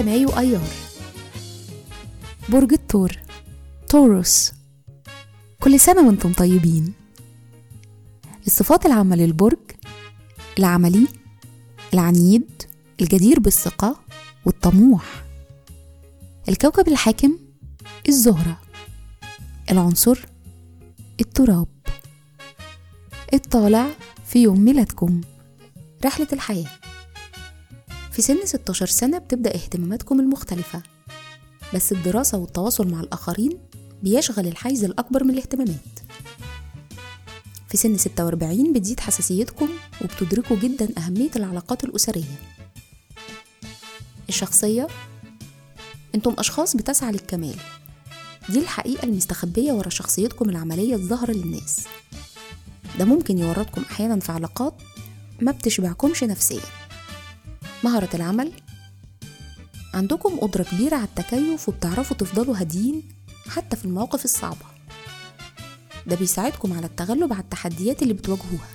سمايو أيار. برج الثور توروس كل سنة وأنتم طيبين. الصفات العامة للبرج العملي العنيد الجدير بالثقة والطموح. الكوكب الحاكم الزهرة. العنصر التراب. الطالع في يوم ميلادكم رحلة الحياة. في سن 16 سنة بتبدأ اهتماماتكم المختلفة. بس الدراسة والتواصل مع الآخرين بيشغل الحيز الأكبر من الاهتمامات. في سن 46 بتزيد حساسيتكم وبتدركوا جدا أهمية العلاقات الأسرية. الشخصية؟ أنتم أشخاص بتسعى للكمال. دي الحقيقة المستخبية ورا شخصيتكم العملية الظاهرة للناس. ده ممكن يورطكم أحيانا في علاقات ما بتشبعكمش نفسيا. مهارة العمل. عندكم قدرة كبيرة على التكيف وبتعرفوا تفضلوا هاديين حتى في المواقف الصعبة. ده بيساعدكم على التغلب على التحديات اللي بتواجهوها.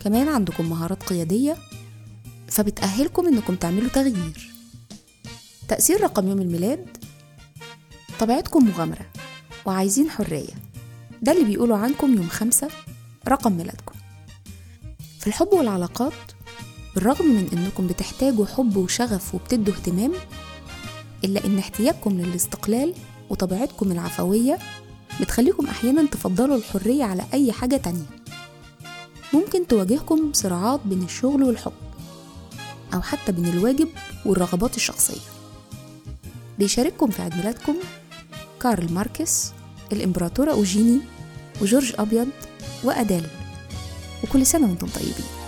كمان عندكم مهارات قيادية فبتأهلكم إنكم تعملوا تغيير. تأثير رقم يوم الميلاد طبيعتكم مغامرة وعايزين حرية. ده اللي بيقولوا عنكم يوم خمسة رقم ميلادكم. في الحب والعلاقات بالرغم من إنكم بتحتاجوا حب وشغف وبتدوا اهتمام إلا إن احتياجكم للاستقلال وطبيعتكم العفوية بتخليكم أحيانا تفضلوا الحرية على أي حاجة تانية. ممكن تواجهكم صراعات بين الشغل والحب أو حتى بين الواجب والرغبات الشخصية. بيشارككم في عيد ميلادكم كارل ماركس الإمبراطورة أوجيني وجورج أبيض وأديل. وكل سنة وأنتم طيبين.